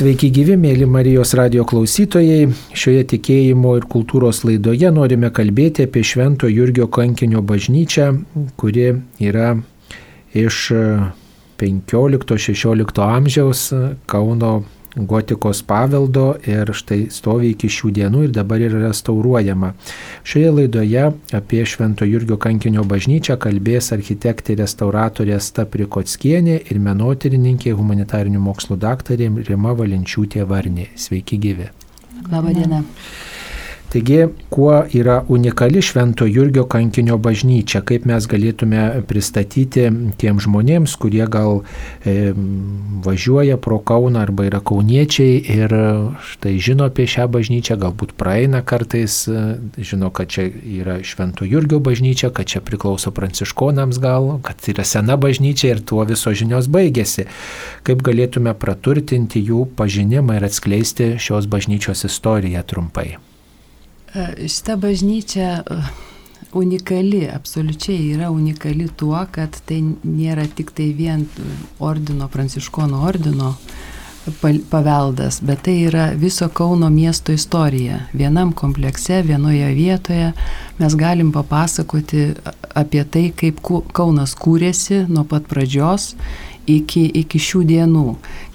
Sveiki gyvi, mėly Marijos radio klausytojai. Šioje tikėjimo ir kultūros laidoje norime kalbėti apie Švento Jurgio kankinio bažnyčią, kuri yra iš 15-16 amžiaus Kauno gotikos paveldo ir štai stovi iki šių dienų ir dabar yra restauruojama. Šioje laidoje apie Švento Jurgio kankinio bažnyčią kalbės architektė restauratorė Staprikotskienė ir menotyrininkė humanitarinių mokslų daktarė Rima Valenčiūtė Varnė. Sveiki gyvi. Labadiena. Taigi, kuo yra unikali Švento Jurgio kankinio bažnyčia, kaip mes galėtume pristatyti tiem žmonėms, kurie gal e, važiuoja pro Kauną arba yra kauniečiai ir štai žino apie šią bažnyčią, galbūt praeina kartais, e, žino, kad čia yra Švento Jurgio bažnyčia, kad čia priklauso pranciškonams gal, kad yra sena bažnyčia ir tuo viso žinios baigėsi. Kaip galėtume praturtinti jų pažinimą ir atskleisti šios bažnyčios istoriją trumpai. E, šita bažnyčia e, unikali, absoliučiai yra unikali tuo, kad tai nėra tik tai vien ordino, pranciškono ordino paveldas, bet tai yra viso Kauno miesto istorija. Vienam komplekse, vienoje vietoje mes galim papasakoti apie tai, kaip Kaunas kūrėsi nuo pat pradžios iki, iki šių dienų.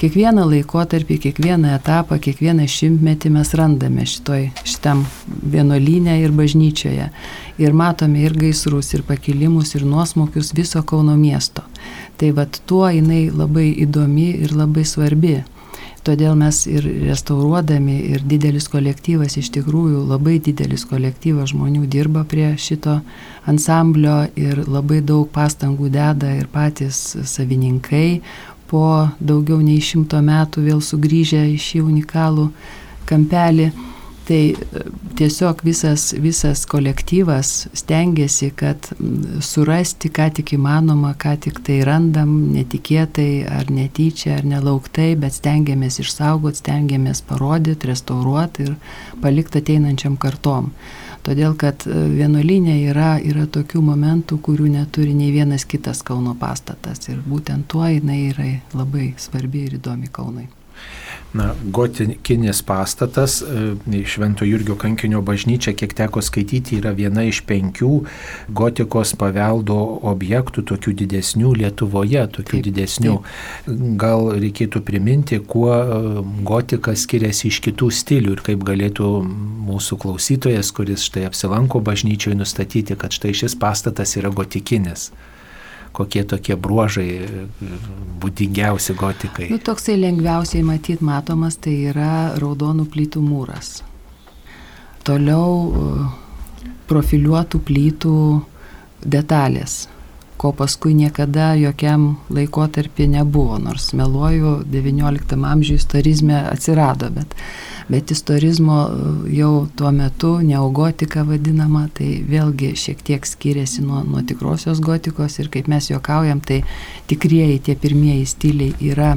Kiekvieną laikotarpį, kiekvieną etapą, kiekvieną šimtmetį mes randame šitoj, šitam vienuolynė ir bažnyčioje. Ir matome ir gaisrus, ir pakilimus, ir nuosmukius viso Kauno miesto. Tai vad tuo jinai labai įdomi ir labai svarbi. Todėl mes ir restauruodami, ir didelis kolektyvas, iš tikrųjų labai didelis kolektyvas žmonių dirba prie šito ansamblio ir labai daug pastangų deda ir patys savininkai po daugiau nei šimto metų vėl sugrįžę į šį unikalų kampelį. Tai e, tiesiog visas, visas kolektyvas stengiasi, kad surasti, ką tik įmanoma, ką tik tai randam, netikėtai ar netyčia ar nelauktai, bet stengiamės išsaugoti, stengiamės parodyti, restauruoti ir palikti ateinančiam kartom. Todėl, kad e, vienuolinė yra, yra tokių momentų, kurių neturi nei vienas kitas Kauno pastatas. Ir būtent tuo jinai yra labai svarbi ir įdomi Kaunai na, gotikinis pastatas, e, Švento Jurgio kankinio bažnyčia, kiek teko skaityti, yra viena iš penkių gotikos paveldo objektų, tokių didesnių Lietuvoje, tokių taip, didesnių. Taip. Gal reikėtų priminti, kuo e, gotika skiriasi iš kitų stilių ir kaip galėtų mūsų klausytojas, kuris štai apsilanko bažnyčioje, nustatyti, kad štai šis pastatas yra gotikinis kokie tokie bruožai būdingiausi gotikai? Nu, toksai lengviausiai matyt matomas tai yra raudonų plytų mūras. Toliau uh, profiliuotų plytų detalės, ko paskui niekada jokiam laikotarpį nebuvo, nors meluoju, XIX amžiuje istorizme atsirado, bet bet istorizmo e, jau tuo metu neogotika vadinama, tai vėlgi šiek tiek skiriasi nuo, nuo tikrosios gotikos ir kaip mes juokaujam, tai tikrieji tie pirmieji stiliai yra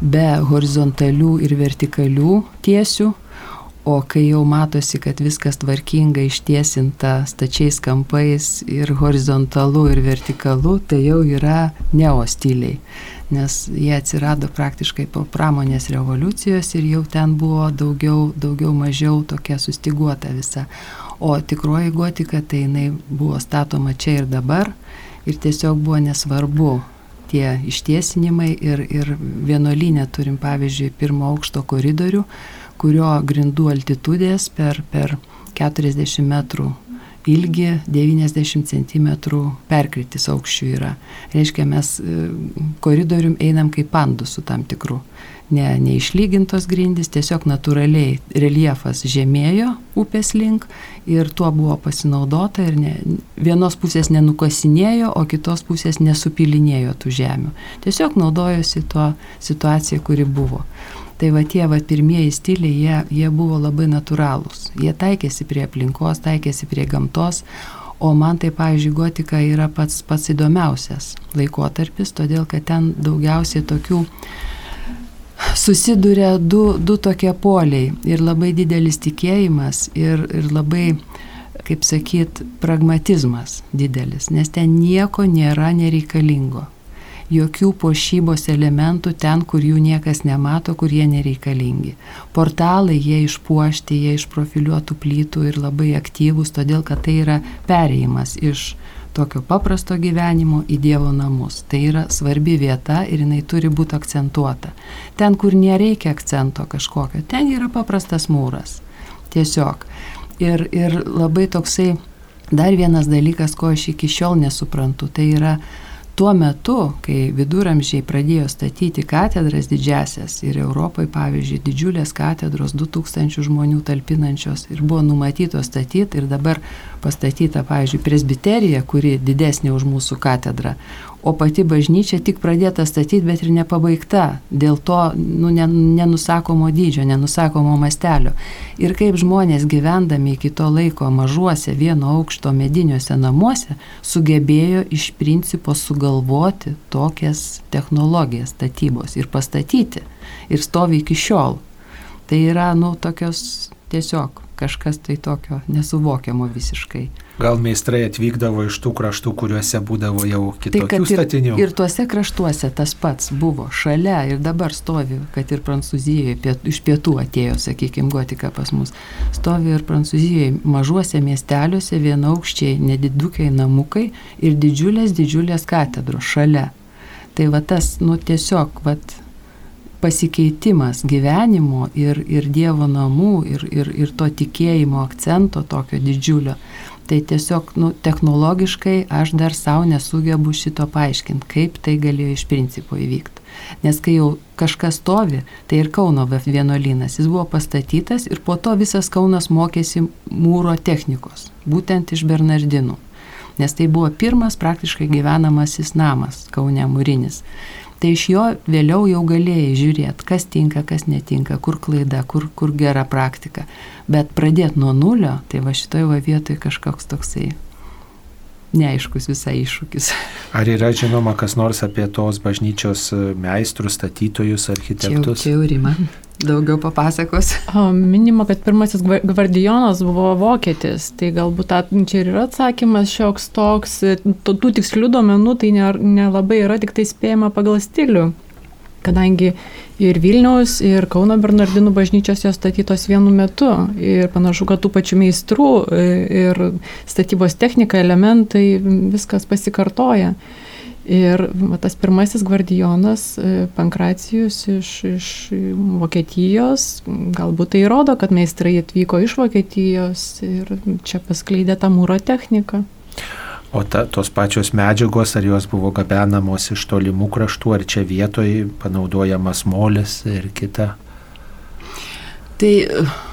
be horizontalių ir vertikalių tiesių, O kai jau matosi, kad viskas tvarkinga, ištiesinta stačiais kampais ir horizontalu ir vertikalu, tai jau yra neostiliai nes jie atsirado praktiškai po pramonės revoliucijos ir jau ten buvo daugiau, daugiau mažiau tokia sustiguota visa. O tikroji gotika tai jinai buvo statoma čia ir dabar ir tiesiog buvo nesvarbu tie ištiesinimai ir, ir vienuolinė turim pavyzdžiui pirmo aukšto koridorių, kurio grindų altitudės per, per 40 metrų ilgi 90 cm perkritis aukščių yra. Reiškia, mes e, koridorium einam kaip pandusų tam tikrų. Ne, neišlygintos grindys, tiesiog natūraliai reljefas žemėjo upės link ir tuo buvo pasinaudota ir ne, vienos pusės nenukasinėjo, o kitos pusės nesupilinėjo tų žemių. Tiesiog naudojosi tuo situacija, kuri buvo. Tai va tie va pirmieji stiliai, jie, jie buvo labai natūralūs. Jie taikėsi prie aplinkos, taikėsi prie gamtos, o man tai, pavyzdžiui, gotika yra pats, pats įdomiausias laikotarpis, todėl kad ten daugiausiai tokių susiduria du, du tokie poliai ir labai didelis tikėjimas ir, ir labai, kaip sakyt, pragmatizmas didelis, nes ten nieko nėra nereikalingo. Jokių pošybos elementų ten, kur jų niekas nemato, kur jie nereikalingi. Portalai jie išpuošti, jie iš profiliuotų plytų ir labai aktyvūs, todėl kad tai yra perėjimas iš tokio paprasto gyvenimo į Dievo namus. Tai yra svarbi vieta ir jinai turi būti akcentuota. Ten, kur nereikia akcento kažkokio, ten yra paprastas mūras. Tiesiog. Ir, ir labai toksai dar vienas dalykas, ko aš iki šiol nesuprantu, tai yra Tuo metu, kai viduramžiai pradėjo statyti katedras didžiasias ir Europoje, pavyzdžiui, didžiulės katedros 2000 žmonių talpinančios ir buvo numatytos statyti ir dabar pastatyta, pavyzdžiui, presbiterija, kuri didesnė už mūsų katedrą, o pati bažnyčia tik pradėta statyti, bet ir nepabaigta dėl to nu, nenusakomo dydžio, nenusakomo mastelio. Ir kaip žmonės gyvendami iki to laiko mažuose vieno aukšto mediniuose namuose sugebėjo iš principo sugalvoti tokias technologijas statybos ir pastatyti ir stovi iki šiol. Tai yra, nu, tokios tiesiog kažkas tai tokio nesuvokiamo visiškai. Gal meistrai atvykdavo iš tų kraštų, kuriuose būdavo jau kitokių tai, ir, statinių. Ir tuose kraštuose tas pats buvo šalia ir dabar stovi, kad ir Prancūzijoje piet, iš pietų atėjo, sakykime, gotika pas mus. Stovi ir Prancūzijoje mažuose miesteliuose vienaukščiai, nedidukiai namukai ir didžiulės, didžiulės katedros šalia. Tai va tas, nu tiesiog, va pasikeitimas gyvenimo ir, ir Dievo namų ir, ir, ir to tikėjimo akcento tokio didžiulio. Tai tiesiog nu, technologiškai aš dar savo nesugebu šito paaiškinti, kaip tai galėjo iš principo įvykti. Nes kai jau kažkas stovi, tai ir Kauno vienuolynas, jis buvo pastatytas ir po to visas Kaunas mokėsi mūro technikos, būtent iš Bernardinų. Nes tai buvo pirmas praktiškai gyvenamasis namas Kaune mūrinis tai iš jo vėliau jau galėjai žiūrėti, kas tinka, kas netinka, kur klaida, kur, kur gera praktika. Bet pradėti nuo nulio, tai va šitoje vietoje kažkoks toksai neaiškus visai iššūkis. Ar yra žinoma kas nors apie tos bažnyčios meistrus, statytojus, architektus? Čia jau rima. Daugiau papasakos. Minima, kad pirmasis gvardijonas buvo vokietis, tai galbūt at, čia ir yra atsakymas šioks toks, tų, tų tikslių duomenų tai nelabai ne yra tik tai spėjama pagal stilių, kadangi ir Vilniaus, ir Kauno Bernardinų bažnyčios jos statytos vienu metu ir panašu, kad tų pačių meistrų ir statybos technika, elementai, viskas pasikartoja. Ir va, tas pirmasis gvardijonas, e, Pankracijus iš, iš Vokietijos, galbūt tai rodo, kad meistrai atvyko iš Vokietijos ir čia paskleidė tą mūro techniką. O ta, tos pačios medžiagos, ar jos buvo gabenamos iš tolimų kraštų, ar čia vietoje panaudojamas molis ir kita? Tai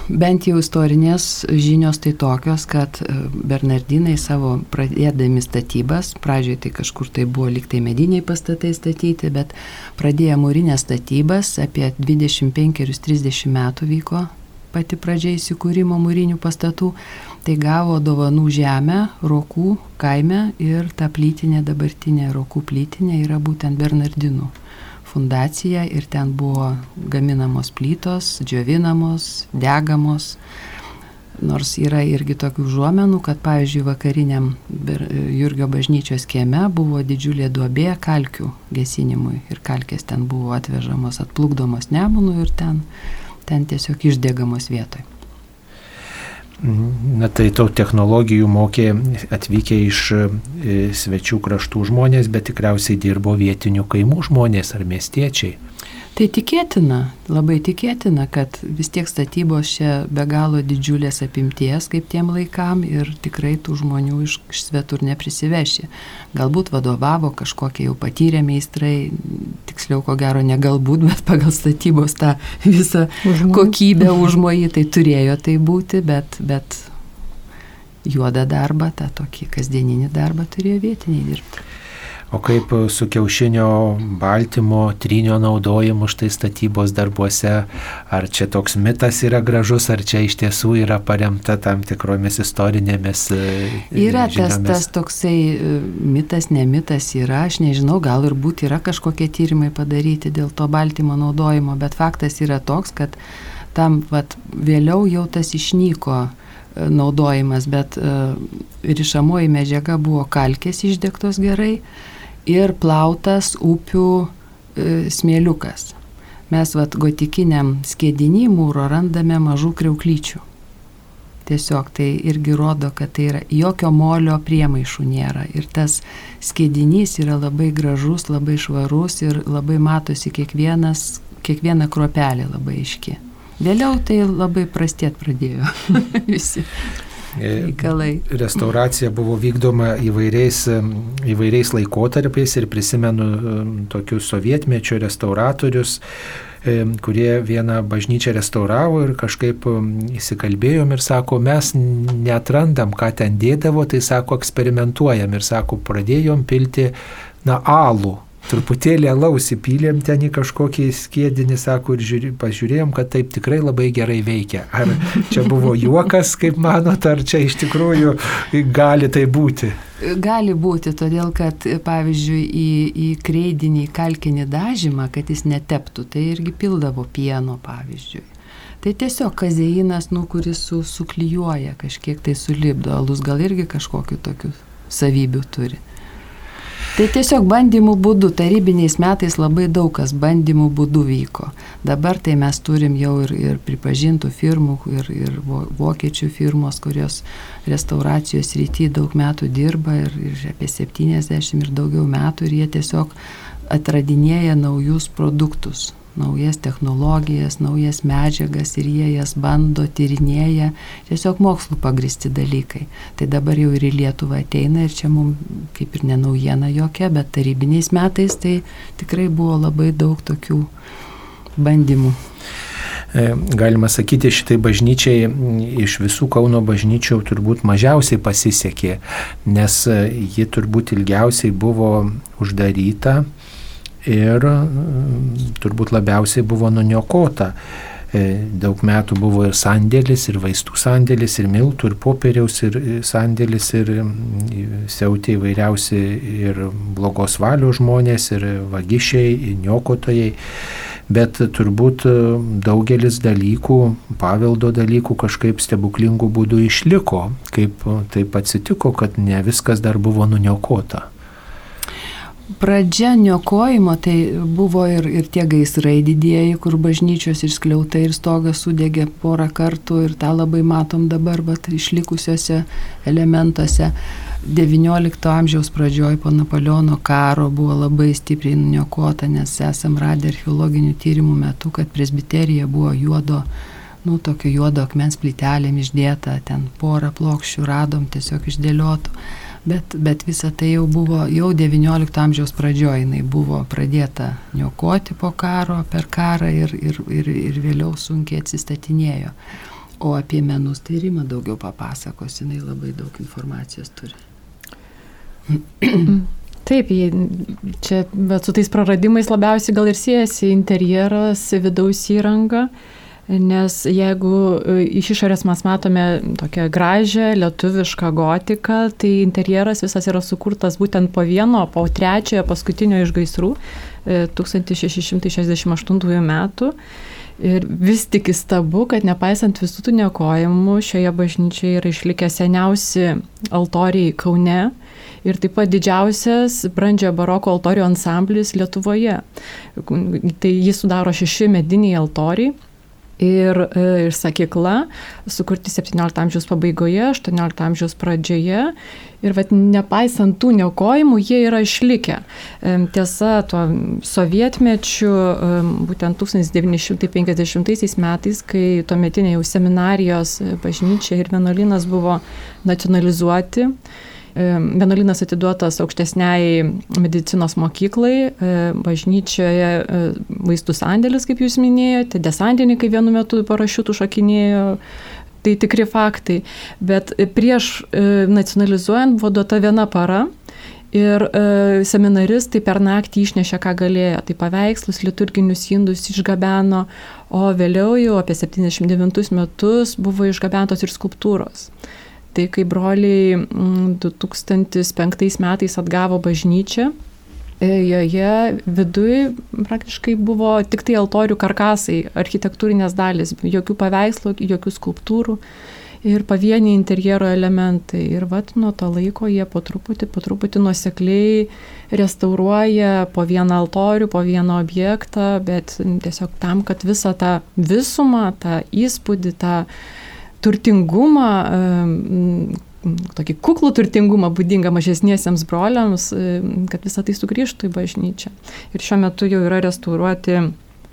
bent jau istorinės žinios tai tokios, kad e, Bernardinai savo pradėdami statybas, pradžioje tai kažkur tai buvo liktai mediniai pastatai statyti, bet pradėję mūrinės statybas, apie 25-30 metų vyko pati pradžia įsikūrimo mūrinių pastatų, tai gavo dovanų žemę Rokų kaime ir ta plytinė dabartinė Rokų plytinė yra būtent Bernardinų fundacija ir ten buvo gaminamos plytos, džiovinamos, degamos. Nors yra irgi tokių žuomenų, kad pavyzdžiui vakariniam Jurgio bažnyčios kieme buvo didžiulė duobė kalkių gesinimui ir kalkės ten buvo atvežamos, atplukdomos nemunų ir ten, ten tiesiog išdegamos vietoje. Na tai tų technologijų mokė atvykę iš e, svečių kraštų žmonės, bet tikriausiai dirbo vietinių kaimų žmonės ar miestiečiai. Tai tikėtina, labai tikėtina, kad vis tiek statybos čia be galo didžiulės apimties kaip tiem laikam ir tikrai tų žmonių iš, iš svetur neprisiveši. Galbūt vadovavo kažkokie jau patyrę meistrai, tiksliau ko gero ne galbūt, bet pagal statybos tą visą Užmoj. kokybę užmojį tai turėjo tai būti, bet, bet juodą darbą, tą tokį kasdieninį darbą turėjo vietiniai dirbti. O kaip su kiaušinio baltymo trinio naudojimu štai statybos darbuose, ar čia toks mitas yra gražus, ar čia iš tiesų yra paremta tam tikromis istorinėmis. E, yra žiniomis. tas, tas toksai e, mitas, ne mitas yra, aš nežinau, gal ir būt yra kažkokie tyrimai padaryti dėl to baltymo naudojimo, bet faktas yra toks, kad tam vat, vėliau jau tas išnyko e, naudojimas, bet rišamoji medžiaga buvo kalkės išdegtos gerai ir plautas upių e, smėliukas. Mes vat gotikiniam skėdinį mūro randame mažų kriauklyčių. Tiesiog tai irgi rodo, kad tai yra jokio molio priemaišų nėra. Ir tas skėdinys yra labai gražus, labai švarus ir labai matosi kiekvienas, kiekviena kruopelė labai iški. Vėliau tai labai prastėt pradėjo visi reikalai. Restauracija buvo vykdoma įvairiais, įvairiais laikotarpiais ir prisimenu tokius sovietmečio restauratorius kurie vieną bažnyčią restauravo ir kažkaip įsikalbėjom ir sako, mes netrandam, ką ten dėdavo, tai sako, eksperimentuojam. Ir sako, pradėjom pilti, na, alų truputėlį alaus įpylėm ten į kažkokį skėdinį, sako, ir žiūrė, pažiūrėjom, kad taip tikrai labai gerai veikia. Ar čia buvo juokas, kaip manot, ar čia iš tikrųjų gali tai būti? Gali būti, todėl kad, pavyzdžiui, į, į kreidinį kalkinį dažymą, kad jis neteptų, tai irgi pildavo pieno, pavyzdžiui. Tai tiesiog kazeinas, nu, kuris su, suklyjuoja, kažkiek tai sulibdo, alus gal irgi kažkokiu tokiu savybių turi. Tai tiesiog bandymų būdu, tarybiniais metais labai daug kas bandymų būdu vyko. Dabar tai mes turim jau ir, ir pripažintų firmų, ir, ir vokiečių firmos, kurios restauracijos rytį daug metų dirba ir, ir apie 70 ir daugiau metų ir jie tiesiog atradinėja naujus produktus naujas technologijas, naujas medžiagas ir jie jas bando, tyrinėja, tiesiog mokslų pagristi dalykai. Tai dabar jau ir į Lietuvą ateina ir čia mums kaip ir nenaujiena jokia, bet tarybiniais metais tai tikrai buvo labai daug tokių bandymų. E, galima sakyti, šitai bažnyčiai iš visų Kauno bažnyčių turbūt mažiausiai pasisekė, nes e, ji turbūt ilgiausiai buvo uždaryta ir mm, turbūt labiausiai buvo nuniokota. E, daug metų buvo ir sandėlis, ir vaistų sandėlis, ir miltų, ir popieriaus, ir sandėlis, ir mm, siautė įvairiausi ir blogos valios žmonės, ir vagišiai, ir niokotojai. Bet turbūt e, daugelis dalykų, paveldo dalykų kažkaip stebuklingų būdų išliko, kaip taip atsitiko, kad ne viskas dar buvo nuniokota pradžia niokojimo tai buvo ir, ir tie gaisrai didieji, kur bažnyčios išskliauta ir stogas sudegė porą kartų ir tą labai matom dabar, bet išlikusiuose elementuose. XIX amžiaus pradžioj po Napoleono karo buvo labai stipriai nuniokota, nes esam radę archeologinių tyrimų metu, kad presbiterija buvo juodo nu, tokio juodo akmens plytelėm išdėta, ten porą plokščių radom tiesiog išdėliotų bet, bet visa tai jau buvo, jau XIX amžiaus pradžioje jinai buvo pradėta niokoti po karo, per karą ir, ir, ir, ir vėliau sunkiai atsistatinėjo. O apie menus tai Rima daugiau papasakos, jinai labai daug informacijos turi. Taip, čia, bet su tais praradimais labiausiai gal ir siejasi interjeras, vidaus įranga. Uh, Nes jeigu e, iš išorės mes matome tokią gražią lietuvišką gotiką, tai interjeras visas yra sukurtas būtent po vieno, po trečiojo paskutinio iš gaisrų 1668 e, metų. Ir vis tik įstabu, kad nepaisant visų tų nekojimų, šioje bažnyčioje yra išlikę seniausi altoriai Kaune ir taip pat didžiausias brandžio baroko altorių ansamblis Lietuvoje. Tai jis sudaro šeši mediniai altoriai ir, e, ir sakykla, sukurti 17 amžiaus pabaigoje, 18 amžiaus pradžioje. Ir vat, nepaisant tų neokojimų, jie yra išlikę. E, tiesa, tuo sovietmečiu, e, būtent 1950 metais, kai tuometinė jau seminarijos bažnyčia ir vienuolynas buvo nacionalizuoti, Vienuolynas atiduotas aukštesniai medicinos mokyklai, bažnyčioje vaistų sandėlis, kaip jūs minėjote, desantininkai vienu metu parašiutų šakinėjo. Tai tikri faktai. Bet prieš nacionalizuojant buvo duota viena para Ir e, seminaristai per naktį išnešė, ką galėjo. Tai paveikslus, liturginius indus išgabeno, o vėliau jau apie 79 metus buvo išgabentos ir skulptūros. Tai kai broliai 2005 mm, metais atgavo bažnyčią, e, joje viduje praktiškai buvo tik tai altorių karkasai, architektūrinės dalis, jokių paveikslų, jokių skulptūrų. ir pavieniai interjero elementai. Ir vat nuo to laiko jie po truputį, po truputį nuosekliai restauruoja po vieną altorių, po vieną objektą, bet tiesiog tam, kad visą tą visumą, tą įspūdį, tą turtingumą, tokį kuklų turtingumą būdingą mažesniesiems broliams, kad visą tai sugrįžtų į bažnyčią. Ir šiuo metu jau yra restauruoti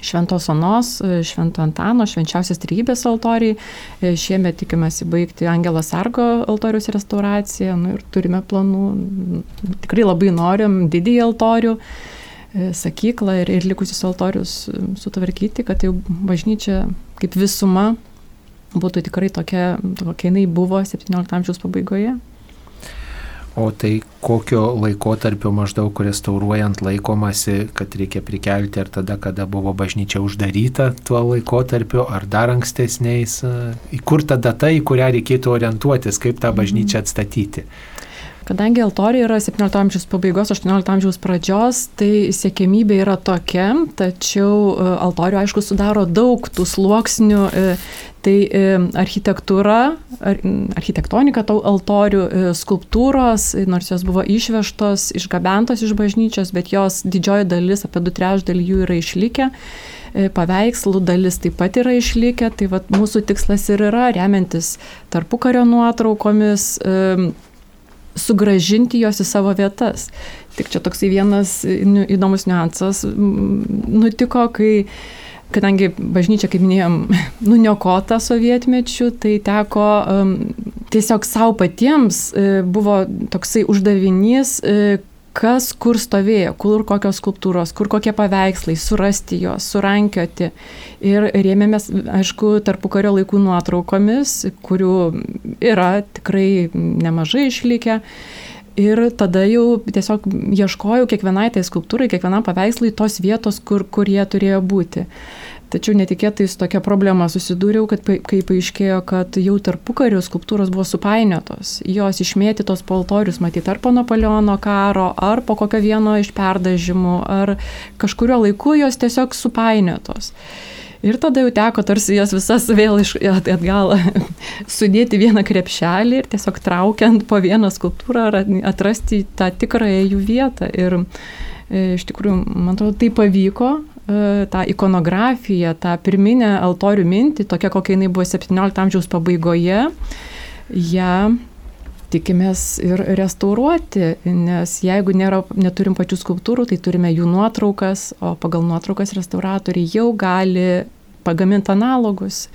Šventos Onos, e, Švento Antano, švenčiausias trybės altoriai. E, šiemet tikimės įbaigti Angelo Sargo altorius restauraciją nu, ir turime planų, tikrai labai norim didįjį altorių, e, sakyklą ir, ir likusius altorius sutvarkyti, kad jau bažnyčia kaip visuma būtų tikrai tokia, kokia jinai buvo 17 amžiaus pabaigoje. O tai kokio laikotarpio maždaug restauruojant laikomasi, kad reikia prikelti, ar tada, kada buvo bažnyčia uždaryta tuo laikotarpiu, ar dar ankstesniais, į kur ta data, į kurią reikėtų orientuotis, kaip tą bažnyčią atstatyti. Kadangi altoriai yra 17 amžiaus pabaigos, 18 amžiaus pradžios, tai siekėmybė yra tokia, tačiau e, altorių aišku sudaro daug tų sluoksnių, e, tai e, architektūra, architektonika tau altorių, skulptūros, nors jos buvo išvežtos, išgabentos iš bažnyčios, bet jos didžioji dalis, apie du trešdalį jų yra išlikę paveikslų dalis taip pat yra išlikę, tai vat, mūsų tikslas ir yra remiantis tarpukario nuotraukomis, sugražinti jos į savo vietas. Tik čia toksai vienas nu, įdomus niuansas nutiko, kai kadangi bažnyčia, kaip minėjom, nuniokota sovietmečių, tai teko um, tiesiog savo patiems uh, buvo toksai uždavinys, uh, kas kur stovėjo, kur kokios skulptūros, kur kokie paveikslai, surasti juos, surankioti. Ir rėmėmės, aišku, tarpu kario laikų nuotraukomis, kurių yra tikrai nemažai išlikę. Ir tada jau tiesiog ieškojau kiekvienai tai skulptūrai, kiekvienam paveikslui tos vietos, kur, kur jie turėjo būti. Tačiau netikėtai su tokia problema susidūriau, kad kai paaiškėjo, kad jau tarpu karių skulptūros buvo supainiotos, jos išmėtytos po altorius, matyti ar po Napoleono karo, ar po kokio vieno iš perdažymų, ar kažkurio laiku jos tiesiog supainiotos. Ir tada jau teko tarsi jas visas vėl iš, atgal sudėti vieną krepšelį ir tiesiog traukiant po vieną skulptūrą atrasti tą tikrąją jų vietą. Ir e, iš tikrųjų, man atrodo, tai pavyko tą ikonografiją, tą pirminę altorių mintį, tokia kokia jinai buvo 17 amžiaus pabaigoje, ją tikimės ir restauruoti, nes jeigu nėra, neturim pačių skulptūrų, tai turime jų nuotraukas, o pagal nuotraukas restauratoriai jau gali pagaminti analogus.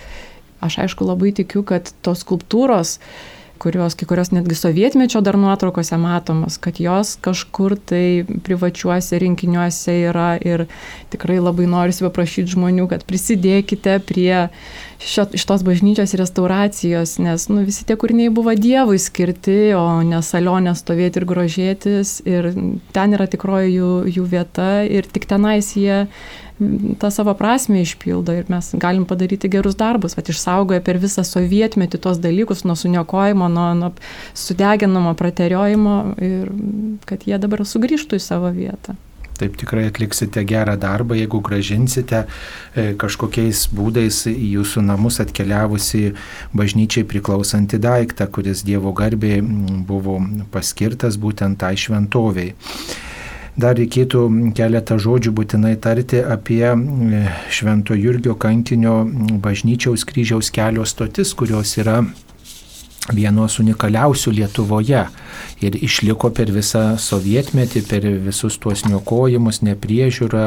Aš aišku labai tikiu, kad tos skulptūros kurios, kai kurios netgi sovietmečio dar nuotraukose matomos, kad jos kažkur tai privačiuose rinkiniuose yra ir tikrai labai norisi paprašyti žmonių, kad prisidėkite prie šio, šitos bažnyčios restauracijos, nes nu, visi tie kūriniai buvo Dievui skirti, o ne salonė stovėti ir grožėtis ir ten yra tikroji jų, jų vieta ir tik tenais jie tą savo prasme išpildo ir mes galim padaryti gerus darbus, kad išsaugoja per visą sovietmetį tos dalykus nuo suniokojimo, nuo, nuo sudeginamo, prateriojimo ir kad jie dabar sugrįžtų į savo vietą. Taip tikrai atliksite gerą darbą, jeigu gražinsite e, kažkokiais būdais į jūsų namus atkeliavusi bažnyčiai priklausantį daiktą, kuris Dievo garbė buvo paskirtas būtent tai šventoviai. Dar reikėtų keletą žodžių būtinai tarti apie Švento Jurgio kankinio bažnyčiaus kryžiaus kelio stotis, kurios yra vienos unikaliausių Lietuvoje ir išliko per visą sovietmetį, per visus tuos niokojimus, nepriežiūrą,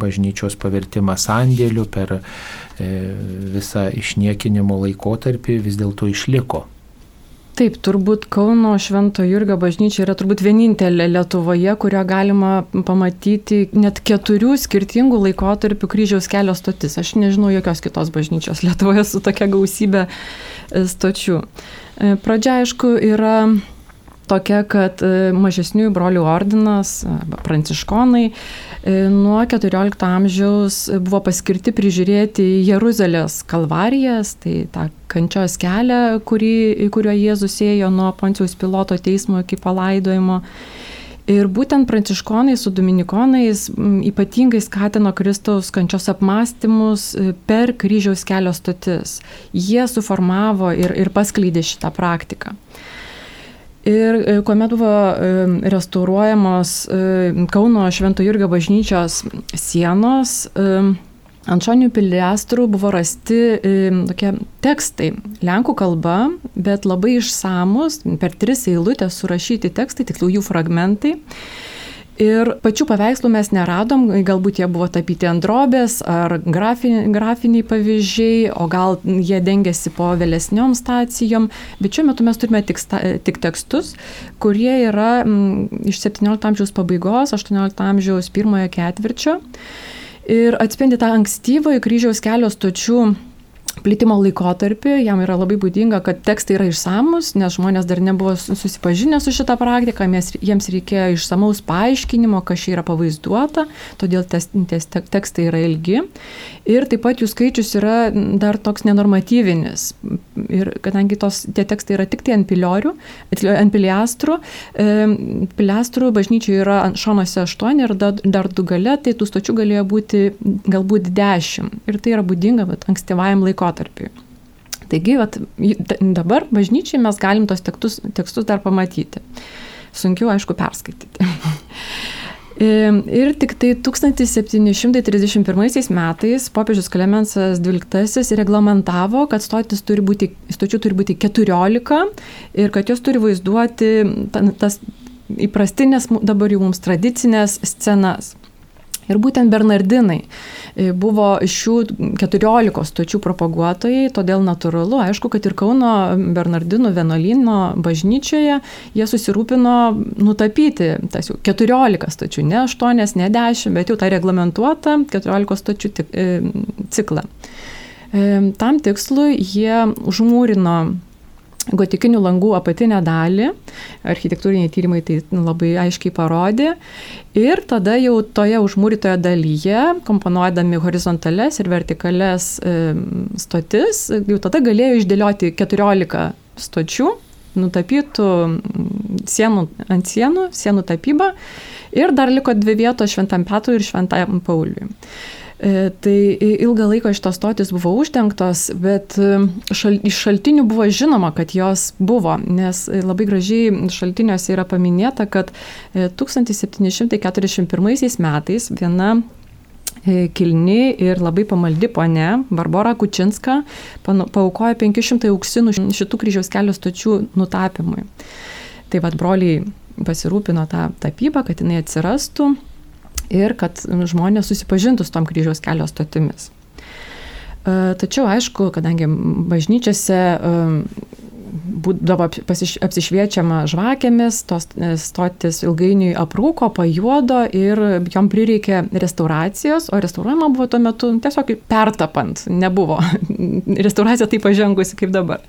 bažnyčios pavertimą sandėliu, per e, visą išniekinimo laikotarpį vis dėlto išliko. Taip, turbūt Kauno Švento Jurgio bažnyčia yra turbūt vienintelė Lietuvoje, kurią galima pamatyti net keturių skirtingų laikotarpių kryžiaus kelio stotis. Aš nežinau jokios kitos bažnyčios Lietuvoje su tokia gausybė e, stočių. E, pradžia, aišku, yra tokia, kad e, mažesniųjų brolių ordinas, pranciškonai, e, nuo XIV amžiaus buvo paskirti prižiūrėti Jeruzalės kalvarijas, tai tą kančios kelią, kurį, kuriuo Jėzus ėjo nuo Poncijos piloto teismo iki palaidojimo. Ir būtent pranciškonai su dominikonais ypatingai skatino Kristaus kančios apmąstymus e, per kryžiaus kelio stotis. Jie suformavo ir, ir paskleidė šitą praktiką. Ir e, kuomet buvo e, restauruojamos Kauno Švento Jurgio bažnyčios sienos, Ant šonių piliastrų buvo rasti e, tokie tekstai lenkų kalba, bet labai išsamus, per tris eilutės surašyti tekstai, tiksliau jų fragmentai. Ir pačių paveikslų mes neradom, galbūt jie buvo tapyti ant drobės ar grafiniai, grafiniai pavyzdžiai, o gal jie dengiasi po vėlesniom stacijom, bet šiuo metu mes turime tik, sta, tik tekstus, kurie yra m, iš 17 amžiaus pabaigos, 18 amžiaus pirmojo ketvirčio ir atspindi tą ankstyvąjį kryžiaus kelio stočių plitimo laikotarpį, jam yra labai būdinga, kad tekstai yra išsamus, nes žmonės dar nebuvo susipažinę su šitą praktiką, jiems reikėjo išsamaus paaiškinimo, kas čia yra pavaizduota, todėl tes, tes, tekstai yra ilgi. Ir taip pat jų skaičius yra dar toks nenormatyvinis. Ir kadangi tos, tie tekstai yra tik tai ant piliorių, ant piliastrų, e, piliastrų bažnyčių yra ant šonuose aštuoni ir dar, dar du gale, tai tų stočių galėjo būti galbūt dešimt. Ir tai yra būdinga bet, ankstyvajam laikotarpiui. Taigi, vat, dabar bažnyčiai mes galim tos tekstus, tekstus dar pamatyti. Sunkiau, aišku, perskaityti. Ir tik tai 1731 metais popiežius Klemensas XII reglamentavo, kad turi būti, stočių turi būti 14 ir kad jos turi vaizduoti tas įprastinės dabar jau mums tradicinės scenas. Ir būtent Bernardinai e, buvo šių 14 stočių propaguotojai, todėl natūralu, aišku, kad ir Kauno Bernardinų vienuolino bažnyčioje jie susirūpino nutapyti tas jau 14 stočių, ne 8, ne 10, bet jau tą reglamentuotą 14 stočių e, ciklą. E, tam tikslui jie užmūrino gotikinių langų apatinę dalį, architektūriniai tyrimai tai labai aiškiai parodė. Ir tada jau toje užmūrytoje dalyje, komponuodami horizontales ir vertikales stotis, jau tada galėjo išdėlioti 14 stočių, nutapytų sienų ant sienų, sienų tapybą. Ir dar liko dvi vietos Šventam Petrui ir Šventam Pauliui. E, tai ilgą laiką šitos stotis buvo uždengtos, bet e, šal, iš šaltinių buvo žinoma, kad jos buvo, nes labai gražiai šaltiniuose yra paminėta, kad 1741 e, metais viena kilni ir labai pamaldi ponė Barbara Kučinska paukojo 500 auksinų šitų kryžiaus kelio stočių nutapymui. Tai vad broliai pasirūpino tą tapybą, kad jinai atsirastų ir kad žmonės susipažintų su tom kryžiaus kelio stotimis. E, tačiau, aišku, kadangi bažnyčiose e, būdavo apsišviečiama žvakėmis, tos e, stotis ilgainiui aprūko, pajuodo ir jom prireikė restauracijos, o restauruojama buvo tuo metu tiesiog pertapant, nebuvo restauracija taip pažengusi kaip dabar.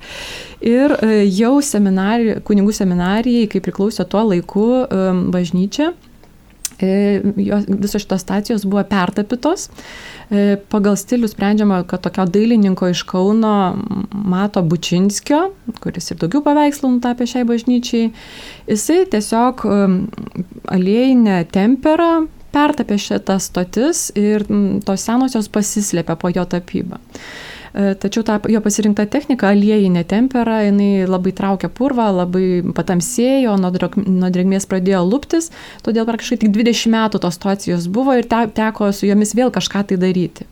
Ir jau seminari, kunigų seminarijai, kai priklausė tuo laiku bažnyčia, visos šitos stacijos buvo pertapytos. E, pagal stilių sprendžiama, kad tokio dailininko iš Kauno Mato Bučinskio, kuris ir daugiau paveikslų nutapė šiai bažnyčiai, jisai tiesiog aliejinę temperą pertapė šitas stotis ir tos senosios pasislėpė po jo tapybą. E, tačiau ta jo pasirinkta technika, aliejinė tempera, jinai labai traukia purvą, labai patamsėjo, nuo, drėgmės pradėjo luptis, todėl praktiškai tik 20 metų tos situacijos buvo ir te, teko su jomis vėl kažką tai daryti.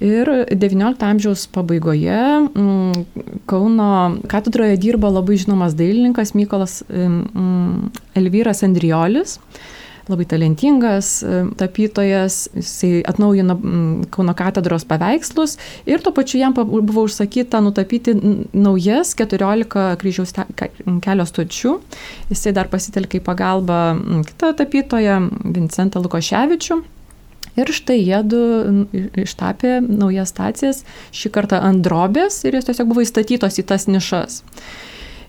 Ir XIX amžiaus pabaigoje m, Kauno katedroje dirbo labai žinomas dailininkas Mykolas m, Elvyras Andriolis labai talentingas e, tapytojas, jisai atnaujino Kauno katedros paveikslus ir tuo pačiu jam buvo užsakyta nutapyti naujas 14 kryžiaus kelio stočių. Jisai dar pasitelkė į pagalbą kitą tapytoją, Vincentą Lukoševičių. Ir štai jie du ištapė naujas stacijas, šį kartą ant drobės ir jos tiesiog buvo įstatytos į tas nišas.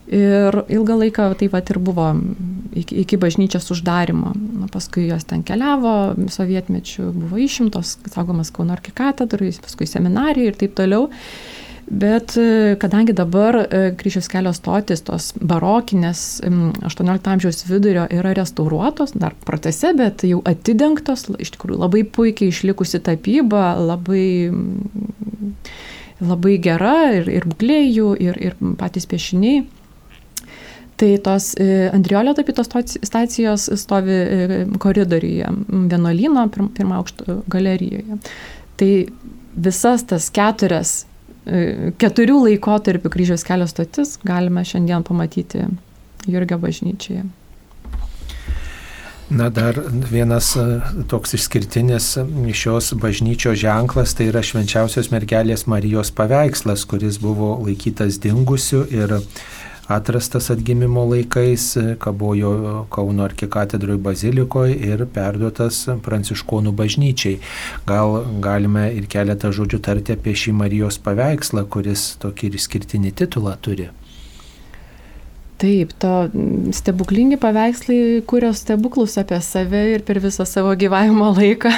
Ir ilgą laiką taip pat ir buvo iki, iki bažnyčios uždarimo. Na, paskui jos ten keliavo, sovietmečių buvo išimtos, saugomas Kauno arkikatedrai, paskui seminarijai ir taip toliau. Bet e, kadangi dabar e, kryžiaus kelio stotis, tos barokinės 18 amžiaus vidurio yra restauruotos, dar procese, bet jau atidengtos, iš tikrųjų labai puikiai išlikusi tapyba, labai, labai gera ir, ir būklėjų, ir, ir patys piešiniai. Tai tos e, Andriolio tapytos stacijos stovi koridoriuje, vienuolyno pirmą aukšto galerijoje. Tai visas tas keturias E, keturių laikotarpių kryžiaus kelio stotis galime šiandien pamatyti Jurgio bažnyčioje. Na dar vienas e, toks išskirtinis šios bažnyčios ženklas tai yra švenčiausios mergelės Marijos paveikslas, kuris buvo laikytas dingusiu ir atrastas atgimimo laikais, kabojo Kauno arkikatedroje bazilikoje ir perduotas pranciškonų bažnyčiai. Gal galime ir keletą žodžių tarti apie šį Marijos paveikslą, kuris tokį ir skirtinį titulą turi. Taip, to stebuklingi paveikslai kuria stebuklus apie save ir per visą savo gyvavimo laiką.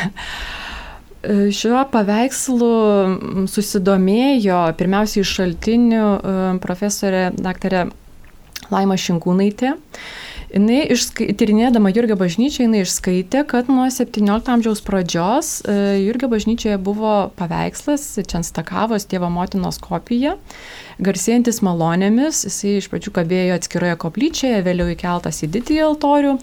Šiuo paveikslu susidomėjo pirmiausiai iš šaltinių e, profesorė daktarė Laima Šinkūnaitė. Jis tyrinėdama Jurgio bažnyčią, jinai išskaitė, kad nuo 17 amžiaus pradžios e, Jurgio bažnyčioje buvo paveikslas Čenstakavos Dievo motinos kopija, garsėjantis malonėmis, jisai iš pradžių kabėjo atskiroje koplyčioje, vėliau įkeltas į didįjį altorių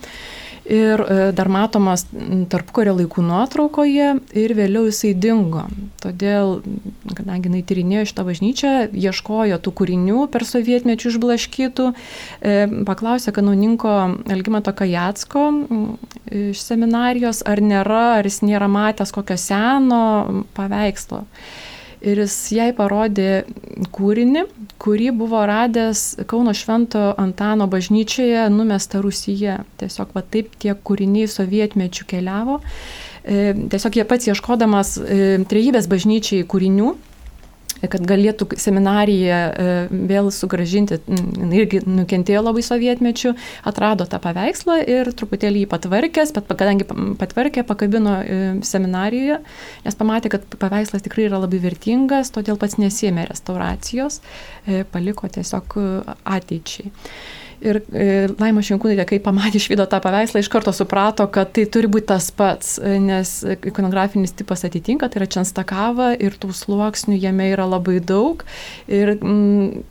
ir e, dar matomas tarpukario laikų nuotraukoje ir vėliau jisai dingo. Todėl, kadangi jinai tyrinėjo šitą bažnyčią, ieškojo tų kūrinių per sovietmečių išblaškytų, e, paklausė kanauninko Elgimato Kajatsko iš seminarijos, ar nėra, ar jis nėra matęs kokio seno paveikslo ir jis jai parodė kūrinį, kurį buvo radęs Kauno Švento Antano bažnyčioje numesta Rusija. Tiesiog va taip tie kūriniai sovietmečių keliavo. E, tiesiog jie pats ieškodamas e, trejybės bažnyčiai kūrinių, kad galėtų seminariją e, vėl sugražinti, irgi nukentėjo labai sovietmečių, atrado tą paveikslą ir truputėlį jį patvarkęs, bet kadangi patvarkė, pakabino e, seminarijoje, nes pamatė, kad paveikslas tikrai yra labai vertingas, todėl pats nesėmė restauracijos, e, paliko tiesiog ateičiai. Ir e, Laima Šinkūnaitė, kai pamatė išvydo tą paveikslą, iš karto suprato, kad tai turi būti tas pats, e, nes ikonografinis tipas atitinka, tai yra čianstakava ir tų sluoksnių jame yra labai daug. Ir, mm,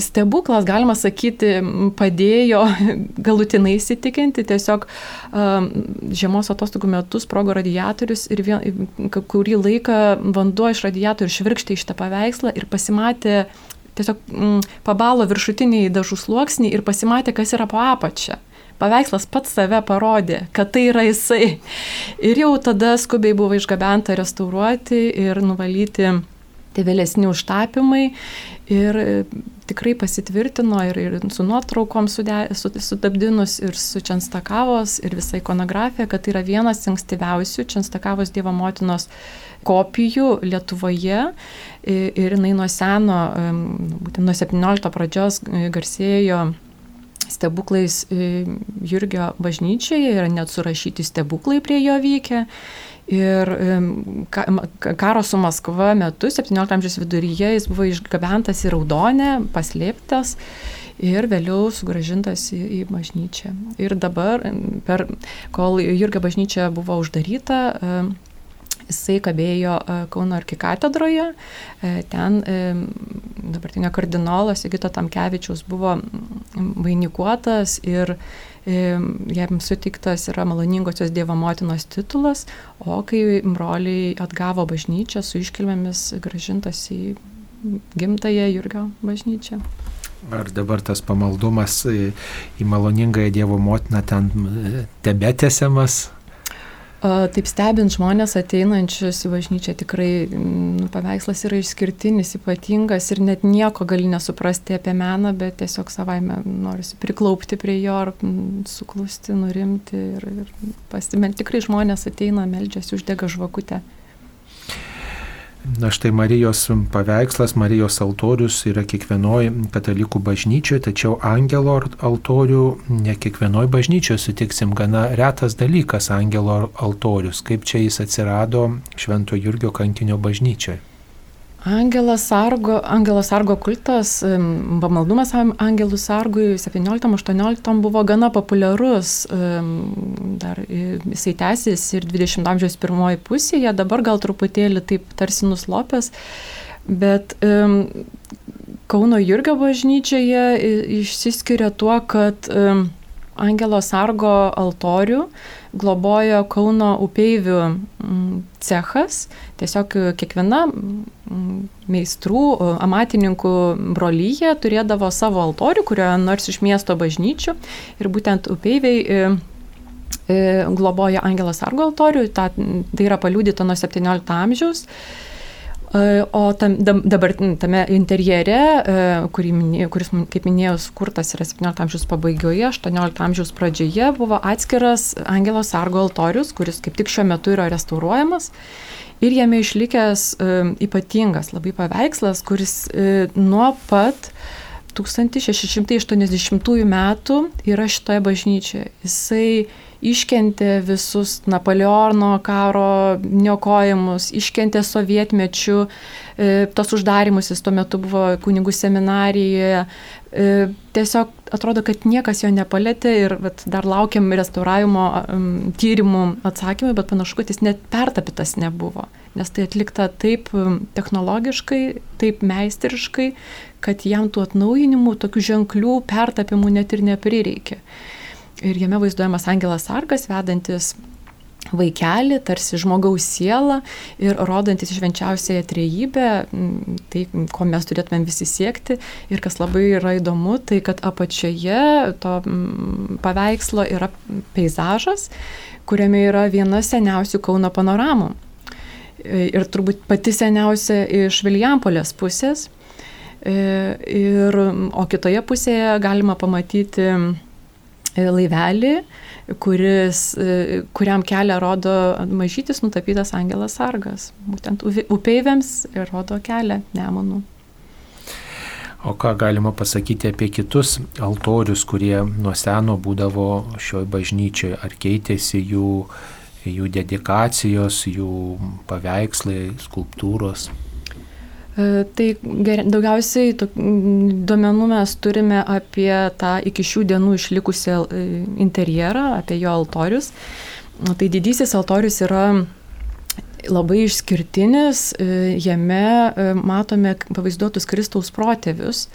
stebuklas, galima sakyti, padėjo galutinai įsitikinti, tiesiog um, žiemos atostogų metu sprogo radiatorius ir vien, kurį laiką vanduo iš radiatorių švirkštė iš tą paveikslą ir pasimatė tiesiog mm, pabalo viršutiniai dažų sluoksniai ir pasimatė, kas yra po apačia. Paveikslas pats save parodė, kad tai yra jisai. Ir jau tada skubiai buvo išgabenta restauruoti ir nuvalyti tie vėlesni užtapimai. Ir e, tikrai pasitvirtino ir, ir su nuotraukom sutapdinus, ir su Čenstakavos, ir visa ikonografija, kad tai yra vienas ankstyviausių Čenstakavos Dievo motinos kopijų Lietuvoje ir jinai nuo seno, būtent nuo 17 pradžios e, garsėjo stebuklais e, Jurgio bažnyčioje, yra net surašyti stebuklai prie jo vykę. Ir karo su Maskva metu, 17 amžiaus viduryje, jis buvo išgabentas į Raudonę, paslėptas ir vėliau sugražintas į, į bažnyčią. Ir dabar, per, kol Jurgio bažnyčia buvo uždaryta, Jisai kabėjo e, Kauno arkikatedroje, e, ten e, dabartinio kardinolo Sigito Tamkevičiaus buvo vainikuotas ir jam sutiktas yra maloningosios Dievo motinos titulas, o kai broliai atgavo bažnyčią su iškilmėmis gražintas į gimtąją Jurgio bažnyčią. Ar dabar tas pamaldumas į maloningąją Dievo motiną ten tebetėsiamas? Taip stebint žmonės ateinančius į bažnyčią, tikrai nu, paveikslas yra išskirtinis, ypatingas ir net nieko gali nesuprasti apie meną, bet tiesiog savaime norisi priklaupti prie jo ar suklusti, nurimti ir, ir pasimelti. Tikrai žmonės ateina, meldžiasi, uždega žvakutę. Na štai Marijos paveikslas, Marijos altorius yra kiekvienoje katalikų bažnyčioje, tačiau angelo altorių ne kiekvienoje bažnyčioje sutiksim gana retas dalykas angelo altorius. Kaip čia jis atsirado Švento Jurgio kankinio bažnyčioje? Angelas Sargo, Angelas Sargo kultas, pamaldumas Angelų Sargui 17-18 buvo gana populiarus, dar jisai tęsis ir 20 amžiaus pirmoji pusėje, dabar gal truputėlį taip tarsi nuslopęs, bet Kauno Jurgio bažnyčioje išsiskiria tuo, kad um, Angelo Sargo altorių globojo Kauno upeivių mm, cechas. Tiesiog kiekviena mm, meistrų, amatininkų brolyje turėdavo savo altorių, kurioje nors iš miesto bažnyčių. Ir būtent upeiviai e, e, globoja Angelo Sargo altorių, ta, tai yra paliūdyta nuo 17 amžiaus. O tam, dabar tame interjere, kurį, kuris, kaip minėjau, skurtas yra 17 amžiaus pabaigoje, 18 amžiaus pradžioje, buvo atskiras Angelo Sargo altorius, kuris kaip tik šiuo metu yra restauruojamas. Ir jame išlikęs ypatingas labai paveikslas, kuris nuo pat 1680 metų yra šitoje bažnyčioje. Jisai iškentė visus Napoleono karo niokojimus, iškentė sovietmečių, e, tos uždarimus, jis tuo metu buvo kunigų seminarijoje. E, tiesiog atrodo, kad niekas jo nepalėtė ir vat, dar laukiam restauravimo tyrimų atsakymų, bet panašu, kad jis net pertapytas nebuvo, nes tai atlikta taip technologiškai, taip meistriškai, kad jam tų atnaujinimų, tokių ženklių pertapimų net ir neprireikė ir jame vaizduojamas Angelas Sargas, vedantis vaikelį, tarsi žmogaus sielą ir rodantis švenčiausiąją trejybę, tai ko mes turėtumėm visi siekti. Ir kas labai yra įdomu, tai kad apačioje to paveikslo yra peizažas, kuriame yra viena seniausių Kauno panoramų. Ir turbūt pati seniausia iš Viljampolės pusės. Ir, o kitoje pusėje galima pamatyti E, laivelį, kuris, e, kuriam kelią rodo mažytis nutapytas Angelas Sargas. Būtent upeiviams rodo kelią Nemonų. O ką galima pasakyti apie kitus altorius, kurie nuo seno būdavo šioje bažnyčioje? Ar keitėsi jų, jų dedikacijos, jų paveikslai, skulptūros? E, tai ger, daugiausiai to, duomenų mes turime apie tą iki šių dienų išlikusią e, interjerą, apie jo altorius. Tai didysis altorius yra labai išskirtinis, e, jame matome pavaizduotus Kristaus protėvius.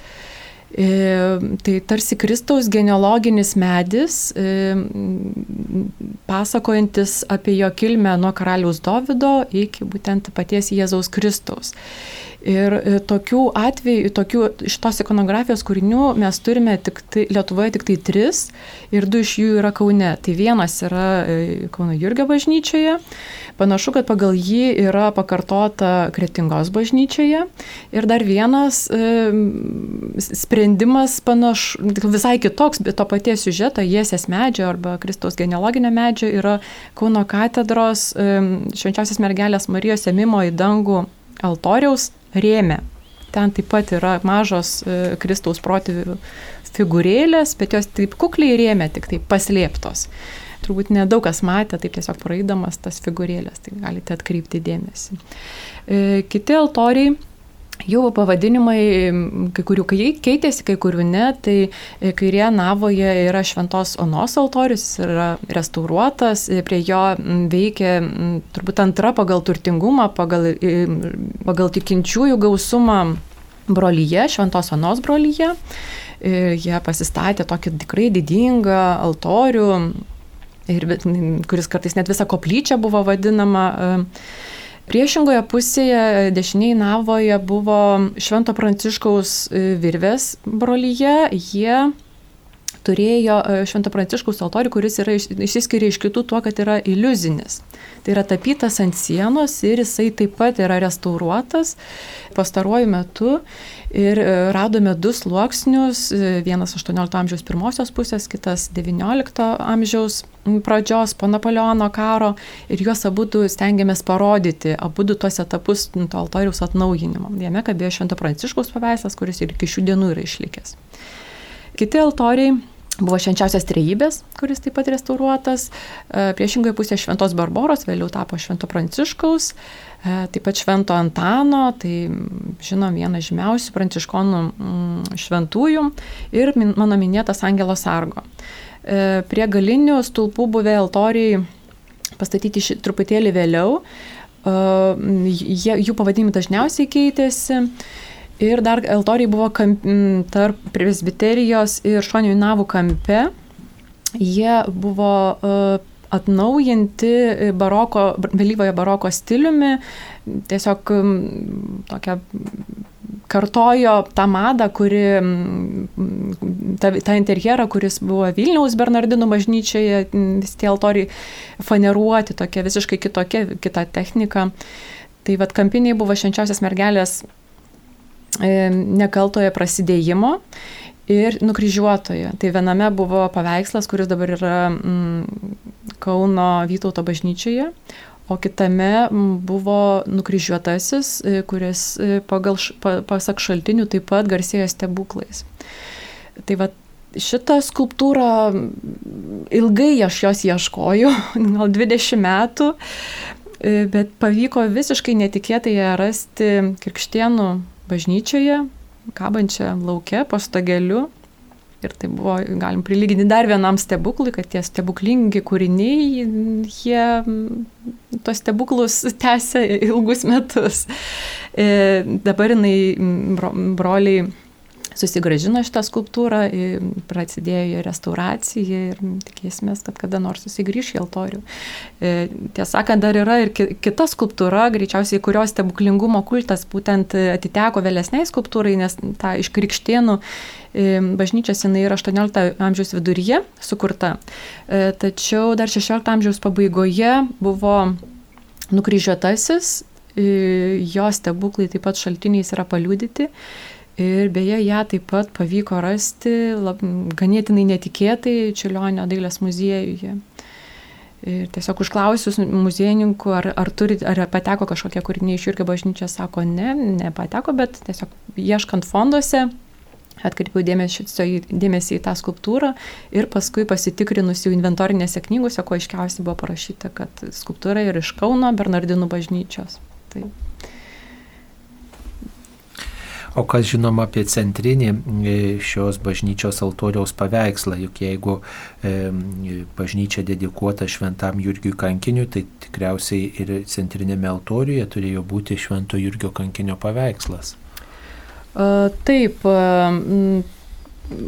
Tai tarsi Kristaus genealoginis medis, pasakojantis apie jo kilmę nuo karaliaus Dovido iki būtent paties Jėzaus Kristaus. Ir e, tokių atvejų, tokių šitos ikonografijos kūrinių mes turime tik tai, Lietuvoje tik tai tris ir du iš jų yra Kaune. Tai vienas yra e, Kauno Jurgio bažnyčioje, panašu, kad pagal jį yra pakartota Kretingos bažnyčioje ir dar vienas e, sprendimas panašu, visai kitoks, bet to paties siužeto, Jėsės medžio arba Kristaus genealoginio medžio yra Kauno katedros e, švenčiausios mergelės Marijos ėmimo į dangų altoriaus rėmė. Ten taip pat yra mažos e, Kristaus protėvių figūrėlės, bet jos taip kukliai rėmė, tik taip paslėptos. Turbūt nedaug kas matė, taip tiesiog praeidamas tas figūrėlės, tai galite atkreipti dėmesį. E, kiti altoriai Jų pavadinimai, kai kurių keitėsi, kai kurių ne, tai e, kairėje navoje yra Šventos Onos altorius, yra restauruotas, e, prie jo veikia turbūt antra pagal turtingumą, pagal, pagal tikinčiųjų gausumą brolyje, Šventos Onos brolyje. E, jie pasistatė tokį tikrai didingą altorių, ir, kuris kartais net visą koplyčią buvo vadinama. Priešingoje pusėje dešiniai navoje buvo Švento Pranciškaus e, virvės brolyje. Jie turėjo e, Švento Pranciškaus altorių, kuris yra išsiskiria iš kitų tuo, kad yra iliuzinis. Tai yra tapytas ant sienos ir jisai taip pat yra restauruotas pastaruoju metu ir e, radome du sluoksnius, e, vienas 18 amžiaus pirmosios pusės, kitas 19 amžiaus pradžios po Napoleono karo ir juos abu stengiamės parodyti, abu tuos etapus to altoriaus atnaujinimo. Jame kabėjo Švento Pranciškaus paveikslas, kuris ir iki šių dienų yra išlikęs. Kiti altoriai. Buvo švenčiausias trejybės, kuris taip pat restauruotas, e, priešingoje pusėje Šventos Barboros, vėliau tapo Švento Pranciškaus, e, taip pat Švento Antano, tai žinom vieną žymiausių pranciškonų mm, šventųjų. Ir mano minėtas Angelo Sargo. E, prie galinių stulpų buvę altoriai pastatyti ši, truputėlį vėliau, jie, jų pavadinimai dažniausiai keitėsi. Ir dar altoriai buvo kamp, tarp presbiterijos ir šonių navų kampe. Jie buvo uh, atnaujinti baroko, vėlyvojo baroko stiliumi, tiesiog tokia kartojo tą madą, kuri, tą, tą interjerą, kuris buvo Vilniaus Bernardinų bažnyčioje, visi tie altoriai faneruoti, tokia visiškai kitokia, kita technika. Tai vad kampiniai buvo švenčiausias mergelės E, nekaltoje prasidėjimo ir nukryžiuotoje. Tai viename buvo paveikslas, kuris dabar yra mm, Kauno Vytauto bažnyčioje, o kitame mm, buvo nukryžiuotasis, e, kuris e, pagal, pasak šaltinių taip pat garsėjo stebuklais. Tai va šitą skulptūrą ilgai aš jos ieškoju, gal 20 metų, bet pavyko visiškai netikėtai ją rasti Kirkštienų bažnyčioje, kabančią laukia po stageliu. Ir tai buvo, galim prilyginti dar vienam stebuklui, kad tie stebuklingi kūriniai, jie tos stebuklus tęsia ilgus metus. E, dabar jinai, broliai susigražino šitą skulptūrą, prasidėjo restauracija ir tikėsime, kad kada nors susigrįš į altorių. E, tiesą sakant, dar yra ir kita skulptūra, greičiausiai kurios stebuklingumo kultas būtent atiteko vėlesniai skulptūrai, nes ta iš krikštienų e, bažnyčios jinai yra 18 amžiaus viduryje sukurta. E, tačiau dar 16 amžiaus pabaigoje buvo nukryžiuotasis, jo stebuklai taip pat šaltiniais yra paliudyti. Ir beje, ją taip pat pavyko rasti lab, ganėtinai netikėtai Čiulionio dailės muziejuje. Ir tiesiog užklausius muziejininkų, ar, ar, turi, ar pateko kažkokie kūriniai iš Jurgio bažnyčios, sako, ne, nepateko, bet tiesiog ieškant fonduose, atkreipiau dėmesį, dėmesį į tą skulptūrą ir paskui pasitikrinus jau inventorinėse knygose, ko aiškiausiai buvo parašyta, kad skulptūra yra iš Kauno Bernardinų bažnyčios. Tai O kas žinoma apie centrinį e, šios bažnyčios altoriaus paveikslą, juk jeigu e, bažnyčia dedikuota šventam Jurgiui kankiniui, tai tikriausiai ir centrinėme altoriuje turėjo būti švento Jurgio kankinio paveikslas. Taip,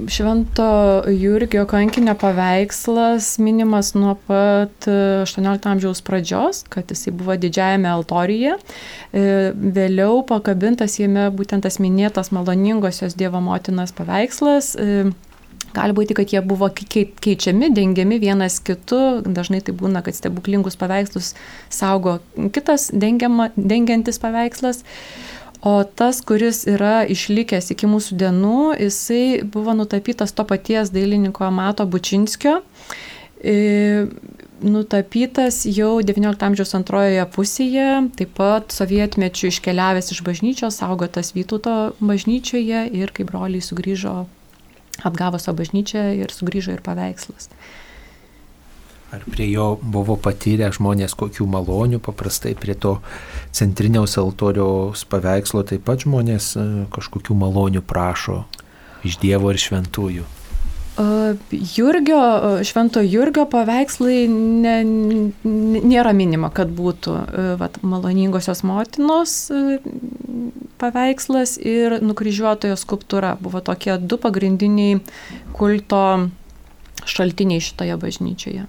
Švento Jurgio kankinio paveikslas minimas nuo pat 18 amžiaus pradžios, kad jisai buvo didžiajame altorijoje. Vėliau pakabintas jame būtent tas minėtas maloningosios Dievo motinas paveikslas. Gali būti, kad jie buvo keičiami, dengiami vienas kitu. Dažnai tai būna, kad stebuklingus paveikslus saugo kitas dengiama, dengiantis paveikslas. O tas, kuris yra išlikęs iki mūsų dienų, jisai buvo nutapytas to paties dailininko Mato Bučinskio. E, nutapytas jau XIX amžiaus antrojoje pusėje, taip pat sovietmečių iškeliavęs iš bažnyčios, saugotas Vytauto bažnyčioje ir kai broliai sugrįžo, atgavo savo bažnyčią ir sugrįžo ir paveikslas. Ar prie jo buvo patyrę žmonės kokių malonių, paprastai prie to centriniaus altoriaus paveikslo taip pat žmonės e, kažkokių malonių prašo iš Dievo ir šventųjų. Jurgio, švento Jurgio paveikslai ne, nėra minima, kad būtų e, vat, maloningosios motinos e, paveikslas ir nukryžiuotojo skulptūra. Buvo tokie du pagrindiniai kulto šaltiniai šitoje bažnyčioje.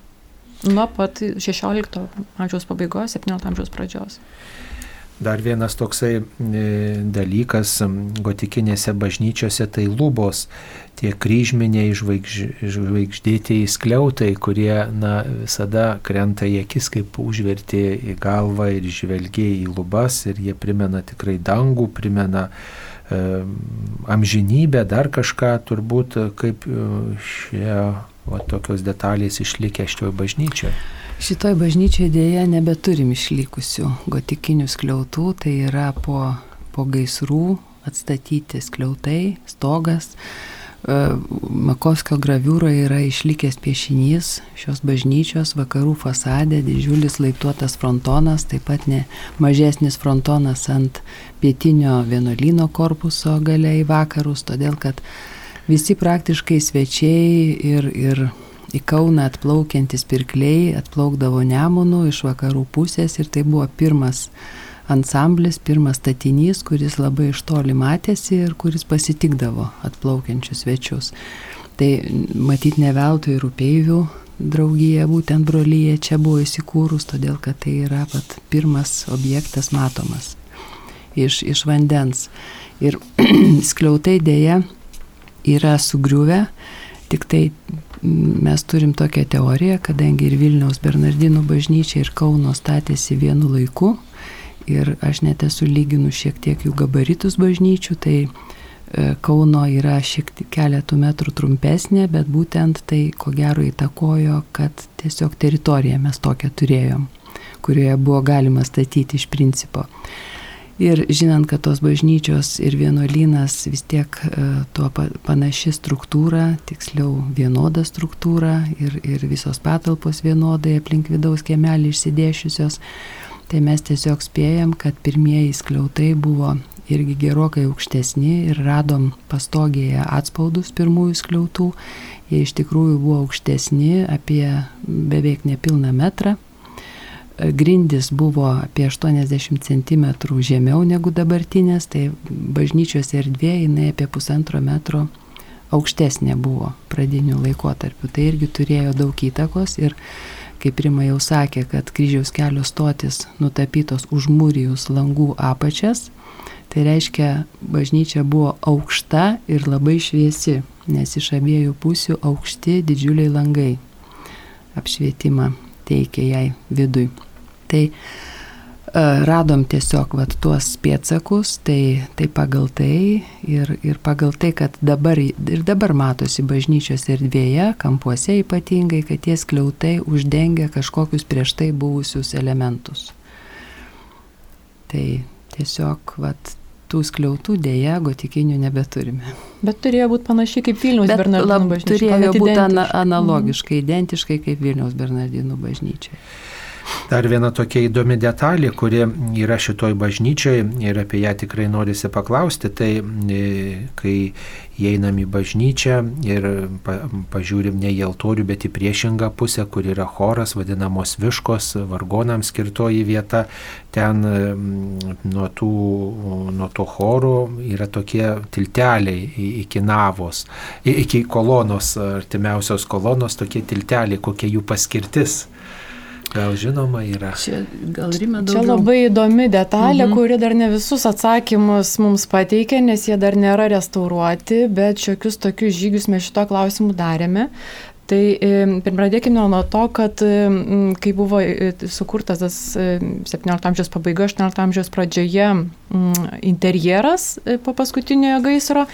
Nuo pat 16 amžiaus pabaigos, 17 amžiaus pradžios. Dar vienas toksai e, dalykas gotikinėse bažnyčiose tai lubos, tie kryžminiai žvaigž, žvaigždėtieji skliautai, kurie na, visada krenta į akis, kaip užverti į galvą ir žvelgiai į lubas ir jie primena tikrai dangų, primena e, amžinybę, dar kažką turbūt kaip e, šie o tokios detalės išlikę šitoje bažnyčioje? Šitoje bažnyčioje dėja nebeturim išlikusių gotikinių skliautų, tai yra po, po gaisrų atstatyti skliautai, stogas, Makovskio graviūroje yra išlikęs piešinys šios bažnyčios vakarų fasade, didžiulis laiptuotas frontonas, taip pat ne mažesnis frontonas ant pietinio vienuolyno korpuso gale į vakarus, todėl kad visi praktiškai svečiai ir, ir į Kauną atplaukiantis pirkliai atplaukdavo Nemunų iš vakarų pusės ir tai buvo pirmas ansamblis, pirmas statinys, kuris labai iš toli matėsi ir kuris pasitikdavo atplaukiančius svečius. Tai matyt ne veltui upeivių draugija, būtent brolyje čia buvo įsikūrus, todėl kad tai yra pat pirmas objektas matomas iš, iš vandens. Ir skliautai dėja yra sugriuvę, tik tai mes turim tokią teoriją, kadangi ir Vilniaus Bernardinų bažnyčia ir Kauno statėsi vienu laiku, ir aš net esu lyginus šiek tiek jų gabaritus bažnyčių, tai e, Kauno yra šiek tiek keletų metrų trumpesnė, bet būtent tai ko gero įtakojo, kad tiesiog teritoriją mes tokią turėjom, kurioje buvo galima statyti iš principo. Ir žinant, kad tos bažnyčios ir vienuolynas vis tiek e, tuo panaši struktūra, tiksliau vienoda struktūra ir, ir visos patalpos vienodai aplink vidaus kiemelį išsidėšiusios, Tai mes tiesiog spėjam, kad pirmieji skliautai buvo irgi gerokai aukštesni ir radom pastogėje atspaudus pirmųjų skliautų. Jie iš tikrųjų buvo aukštesni apie beveik nepilną metrą. Grindis buvo apie 80 cm žemiau negu dabartinės, tai bažnyčios erdvė jinai apie pusantro metro aukštesnė buvo pradinių laikotarpių. Tai irgi turėjo daug įtakos ir kaip Rima jau sakė, kad kryžiaus kelio stotis nutapytos užmūrijus langų apačias, tai reiškia, bažnyčia buvo aukšta ir labai šviesi, nes iš abiejų pusių aukšti didžiuliai langai apšvietimą teikia jai vidui. Tai radom tiesiog vat, tuos pėtsakus, tai, tai pagal tai ir, ir pagal tai, kad dabar ir dabar matosi bažnyčios erdvėje, kampuose ypatingai, kad tie skliautai uždengia kažkokius prieš tai buvusius elementus. Tai tiesiog vat, tų skliautų dėja gotikinių nebeturime. Bet turėjo būti panašiai kaip Vilniaus Bet Bernardinų bažnyčia. Turėjo būti ana, analogiškai, identiškai kaip Vilniaus Bernardinų bažnyčia. Dar viena tokia įdomi detalė, kuri yra šitoj bažnyčiai ir apie ją tikrai norisi paklausti, tai e, kai įeinam į bažnyčią ir pa, pažiūrim ne į altorių, bet į priešingą pusę, kur yra choras, vadinamos viškos, vargonams skirtoji vieta, ten nuo, tų, nuo to choro yra tokie tilteliai iki navos, iki kolonos, artimiausios kolonos, tokie tilteliai, kokia jų paskirtis. Gal žinoma yra. Čia, gal. Čia labai įdomi detalė, mhm. kuri dar ne visus atsakymus mums pateikė, nes jie dar nėra restauruoti, bet šiokius tokius žygius mes šito klausimu darėme. Tai pradėkime nuo to, kad kai buvo sukurtas tas 17 amžiaus pabaigoje, 18 amžiaus pradžioje interjeras e, po paskutiniojo gaisro,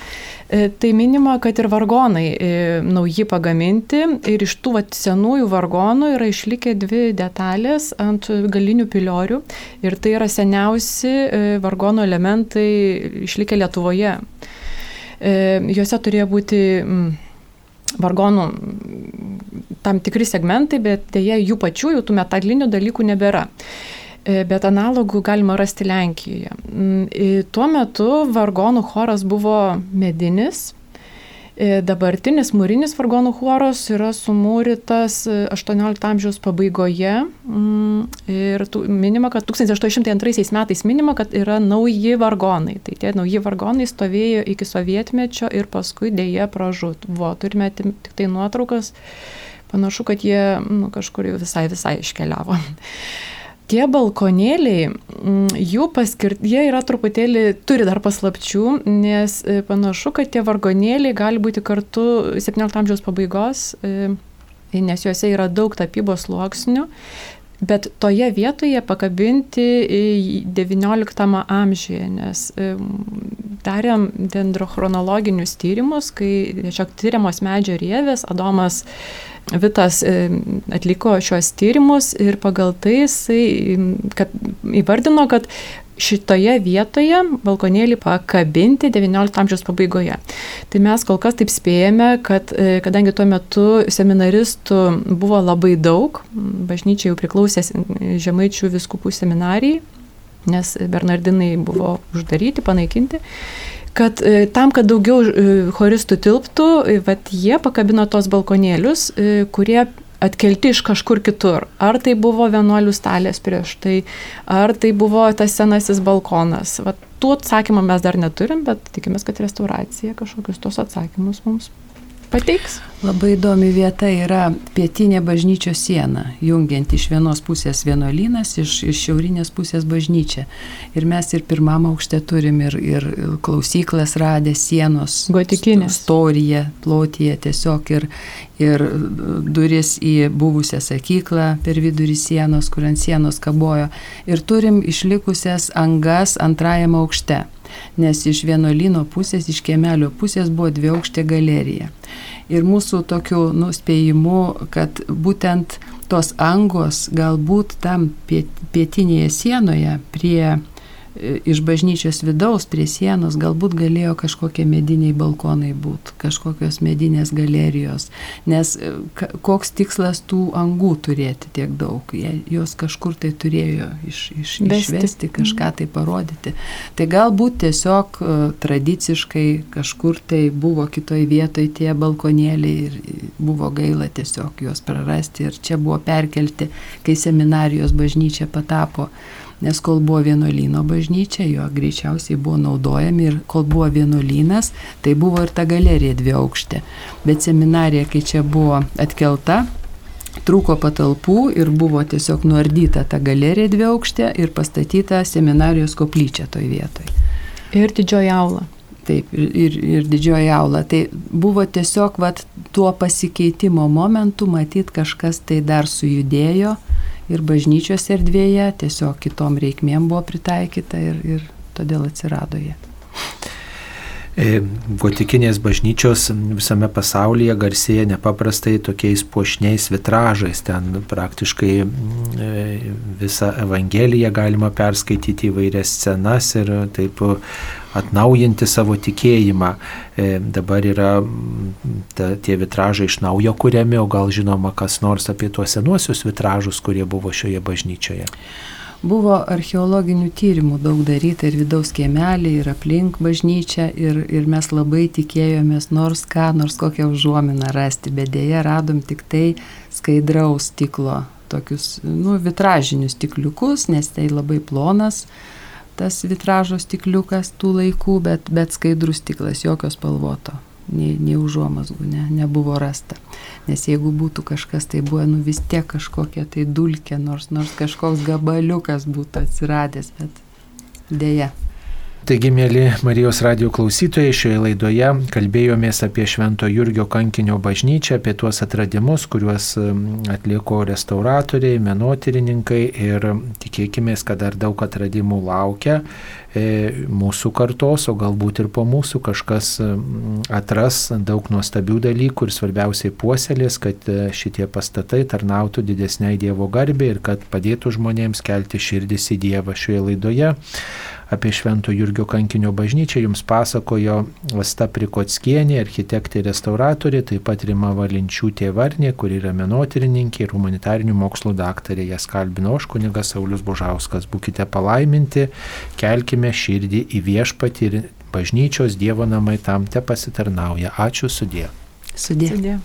e, tai minima, kad ir vargonai e, nauji pagaminti ir iš tų vat, senųjų vargonų yra išlikę dvi detalės ant galinių piliorių ir tai yra seniausi vargonų elementai išlikę Lietuvoje. Juose turėjo būti vargonų tam tikri segmentai, bet dėja jų pačių, jau tų metalinių dalykų nebėra. E, bet analogų galima rasti Lenkijoje. Mm, tuo metu vargonų choras buvo medinis, dabartinis mūrinis vargonų choras yra sumūrytas 18 e, amžiaus pabaigoje mm, ir minima, kad 1802 metais minima, kad yra nauji vargonai. Tai tie nauji vargonai stovėjo iki sovietmečio ir paskui dėje pražuvo. Turime tik tai nuotraukas, panašu, kad jie nu, kažkur visai visai iškeliavo tie balkonėliai, mm, jų paskirt, jie yra truputėlį, turi dar paslapčių, nes e, panašu, kad tie vargonėliai gali būti kartu 17 amžiaus pabaigos, e, nes juose yra daug tapybos sluoksnių. Bet toje vietoje pakabinti XIX amžiuje, nes darėm dendrochronologinius tyrimus, kai tiesiog tyriamos medžio rievės, Adomas Vitas atliko šios tyrimus ir pagal tai jisai kad įvardino, kad šitoje vietoje balkonėlį pakabinti XIX amžiaus pabaigoje. Tai mes kol kas taip spėjame, kad e, kadangi tuo metu seminaristų buvo labai daug, bažnyčia jau priklausė žemaičių viskupų seminarijai, nes Bernardinai buvo uždaryti, panaikinti kad e, tam, kad daugiau choristų tilptų, vat jie pakabino tos balkonėlius, kurie atkelti iš kažkur kitur. Ar tai buvo vienuolių stalės prieš tai, ar tai buvo tas senasis balkonas. Vat, tų atsakymų mes dar neturim, bet tikimės, kad restauracija kažkokius tos atsakymus mums pateiks. Labai įdomi vieta yra pietinė bažnyčios siena, jungiant iš vienos pusės vienuolynas, iš, iš šiaurinės pusės bažnyčia. Ir mes ir pirmam aukšte turim ir, ir klausyklas radę sienos. Gotikinės. Istorija, plotyje tiesiog ir, ir duris į buvusią sakyklą per vidurį sienos, kur ant sienos kabojo. Ir turim išlikusias angas antrajame aukšte nes iš vienuolino pusės, iš kiemelio pusės buvo dvi aukštė galerija. Ir mūsų tokiu nuspėjimu, kad būtent tos angos galbūt tam pietinėje sienoje prie iš bažnyčios vidaus prie sienos galbūt galėjo kažkokie mediniai balkonai būti, kažkokios medinės galerijos, nes e, koks tikslas tų angų turėti tiek daug, jos kažkur tai turėjo iš, iš, Vesti. išvesti, kažką tai parodyti. Tai galbūt tiesiog e, tradiciškai kažkur tai buvo kitoj vietoj tie balkonėliai ir buvo gaila tiesiog juos prarasti ir čia buvo perkelti, kai seminarijos bažnyčia patapo nes kol buvo vienuolyno bažnyčia, jo greičiausiai buvo naudojami ir kol buvo vienuolynas, tai buvo ir ta galerija dvi aukštė. Bet seminarija, kai čia buvo atkelta, trūko patalpų ir buvo tiesiog nuardyta ta galerija dvi aukštė ir pastatyta seminarijos koplyčia toj vietoj. Ir didžioji aula. Taip, ir, ir, didžioji aula. Tai buvo tiesiog vat, tuo pasikeitimo momentu, matyt, kažkas tai dar sujudėjo ir bažnyčios erdvėje, tiesiog kitom reikmėm buvo pritaikyta ir, ir todėl atsirado jie. E, gotikinės bažnyčios visame pasaulyje garsėja nepaprastai tokiais puošniais vitražais. Ten praktiškai e, visą Evangeliją galima perskaityti įvairias scenas ir taip atnaujinti savo tikėjimą. E, dabar yra ta, tie vitražai iš naujo kuriami, o gal žinoma kas nors apie tuos senuosius vitražus, kurie buvo šioje bažnyčioje. Buvo archeologinių tyrimų daug daryta ir vidaus kiemelį, ir aplink bažnyčią, ir, ir mes labai tikėjomės nors ką, nors kokią užuominą rasti, bet dėja radom tik tai skaidraus stiklo, tokius, nu, vitražinius stikliukus, nes tai labai plonas tas vitražo stikliukas tų laikų, bet, bet skaidrus stiklas, jokio spalvoto, nei, nei užuomasgų ne, nebuvo rasta. Nes jeigu būtų kažkas, tai buvo nu vis tiek kažkokia tai dulkė, nors, nors kažkoks gabaliukas būtų atsiradęs, bet dėja. Taigi, mėly Marijos radio klausytojai, šioje laidoje kalbėjomės apie Švento Jurgio kankinio bažnyčią, apie tuos atradimus, kuriuos atliko restauratoriai, menotyrininkai ir tikėkime, kad dar daug atradimų laukia mūsų kartos, o galbūt ir po mūsų kažkas atras daug nuostabių dalykų ir svarbiausiai puoselės, kad e, šitie pastatai tarnautų didesniai Dievo garbė ir kad padėtų žmonėms kelti širdis į Dievą šioje laidoje apie Švento Jurgio kankinio bažnyčią jums pasakojo Vasta Prikotskienė, architektė restauratorė, taip pat Rima Valinčiūtė Varnė, kuri yra menotyrininkė ir humanitarinių mokslų daktarė. Jas kalbino aš kunigas Saulis Božauskas. Būkite palaiminti, kelkime širdį į viešpatį ir bažnyčios Dievo namai tam te pasitarnauja. Ačiū sudė. Sudė. sudė.